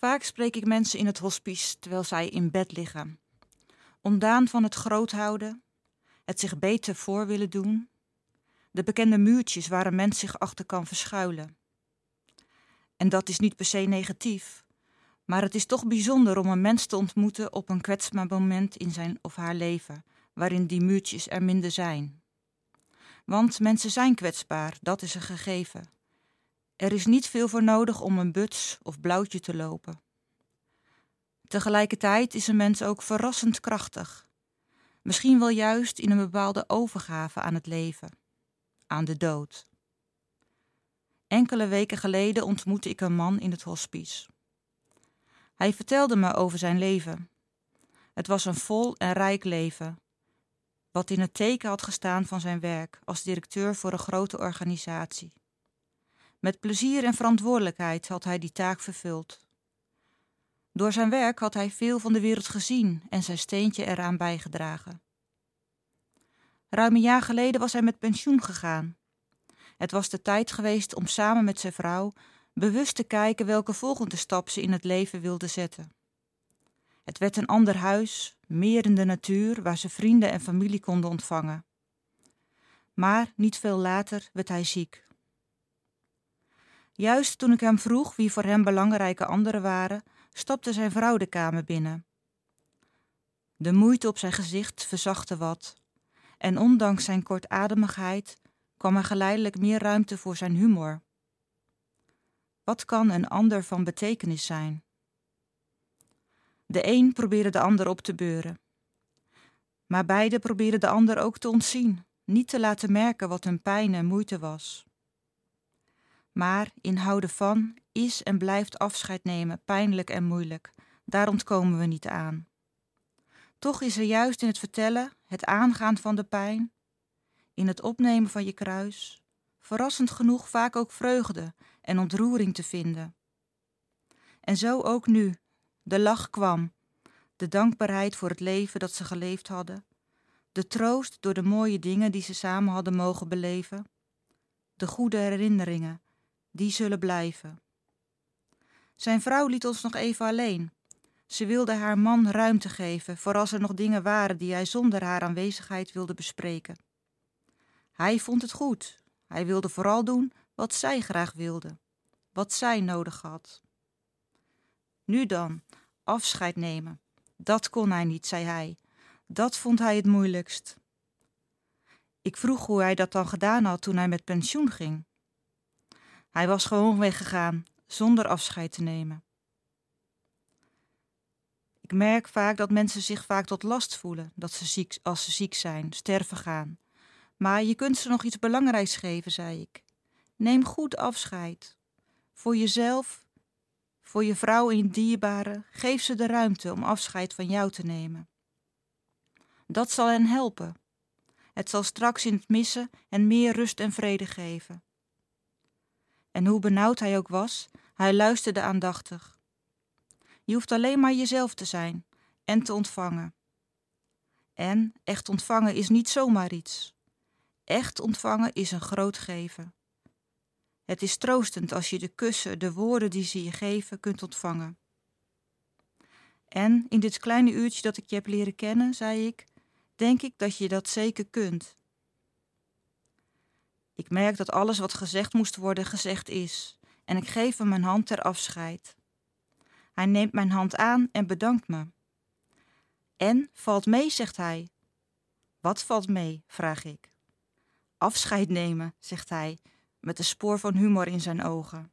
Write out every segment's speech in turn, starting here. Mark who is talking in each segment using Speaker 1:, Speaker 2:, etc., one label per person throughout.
Speaker 1: Vaak spreek ik mensen in het hospice terwijl zij in bed liggen. Ontdaan van het groothouden, het zich beter voor willen doen, de bekende muurtjes waar een mens zich achter kan verschuilen. En dat is niet per se negatief, maar het is toch bijzonder om een mens te ontmoeten op een kwetsbaar moment in zijn of haar leven, waarin die muurtjes er minder zijn. Want mensen zijn kwetsbaar, dat is een gegeven. Er is niet veel voor nodig om een buts of blauwtje te lopen. Tegelijkertijd is een mens ook verrassend krachtig. Misschien wel juist in een bepaalde overgave aan het leven, aan de dood. Enkele weken geleden ontmoette ik een man in het hospice. Hij vertelde me over zijn leven. Het was een vol en rijk leven, wat in het teken had gestaan van zijn werk als directeur voor een grote organisatie. Met plezier en verantwoordelijkheid had hij die taak vervuld. Door zijn werk had hij veel van de wereld gezien en zijn steentje eraan bijgedragen. Ruim een jaar geleden was hij met pensioen gegaan. Het was de tijd geweest om samen met zijn vrouw bewust te kijken welke volgende stap ze in het leven wilde zetten. Het werd een ander huis, meer in de natuur, waar ze vrienden en familie konden ontvangen. Maar niet veel later werd hij ziek. Juist toen ik hem vroeg wie voor hem belangrijke anderen waren, stapte zijn vrouw de kamer binnen. De moeite op zijn gezicht verzachtte wat, en ondanks zijn kortademigheid kwam er geleidelijk meer ruimte voor zijn humor. Wat kan een ander van betekenis zijn? De een probeerde de ander op te beuren. Maar beide probeerden de ander ook te ontzien, niet te laten merken wat hun pijn en moeite was. Maar in houden van is en blijft afscheid nemen pijnlijk en moeilijk. Daar ontkomen we niet aan. Toch is er juist in het vertellen, het aangaan van de pijn, in het opnemen van je kruis, verrassend genoeg vaak ook vreugde en ontroering te vinden. En zo ook nu. De lach kwam, de dankbaarheid voor het leven dat ze geleefd hadden, de troost door de mooie dingen die ze samen hadden mogen beleven, de goede herinneringen, die zullen blijven. Zijn vrouw liet ons nog even alleen. Ze wilde haar man ruimte geven voor als er nog dingen waren die hij zonder haar aanwezigheid wilde bespreken. Hij vond het goed. Hij wilde vooral doen wat zij graag wilde, wat zij nodig had. Nu dan, afscheid nemen. Dat kon hij niet, zei hij. Dat vond hij het moeilijkst. Ik vroeg hoe hij dat dan gedaan had toen hij met pensioen ging. Hij was gewoon weggegaan, zonder afscheid te nemen. Ik merk vaak dat mensen zich vaak tot last voelen dat ze ziek, als ze ziek zijn, sterven gaan. Maar je kunt ze nog iets belangrijks geven, zei ik. Neem goed afscheid. Voor jezelf, voor je vrouw en je dierbaren, geef ze de ruimte om afscheid van jou te nemen. Dat zal hen helpen. Het zal straks in het missen en meer rust en vrede geven. En hoe benauwd hij ook was, hij luisterde aandachtig. Je hoeft alleen maar jezelf te zijn en te ontvangen. En echt ontvangen is niet zomaar iets. Echt ontvangen is een groot geven. Het is troostend als je de kussen, de woorden die ze je geven, kunt ontvangen. En in dit kleine uurtje dat ik je heb leren kennen, zei ik, denk ik dat je dat zeker kunt. Ik merk dat alles wat gezegd moest worden, gezegd is, en ik geef hem mijn hand ter afscheid. Hij neemt mijn hand aan en bedankt me. En valt mee, zegt hij. Wat valt mee? vraag ik. Afscheid nemen, zegt hij, met een spoor van humor in zijn ogen.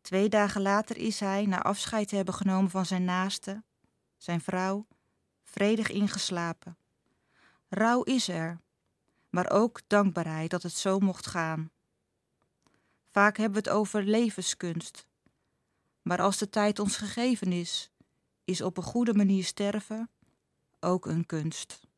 Speaker 1: Twee dagen later is hij, na afscheid te hebben genomen van zijn naaste, zijn vrouw, vredig ingeslapen. Rouw is er, maar ook dankbaarheid dat het zo mocht gaan. Vaak hebben we het over levenskunst. Maar als de tijd ons gegeven is, is op een goede manier sterven ook een kunst.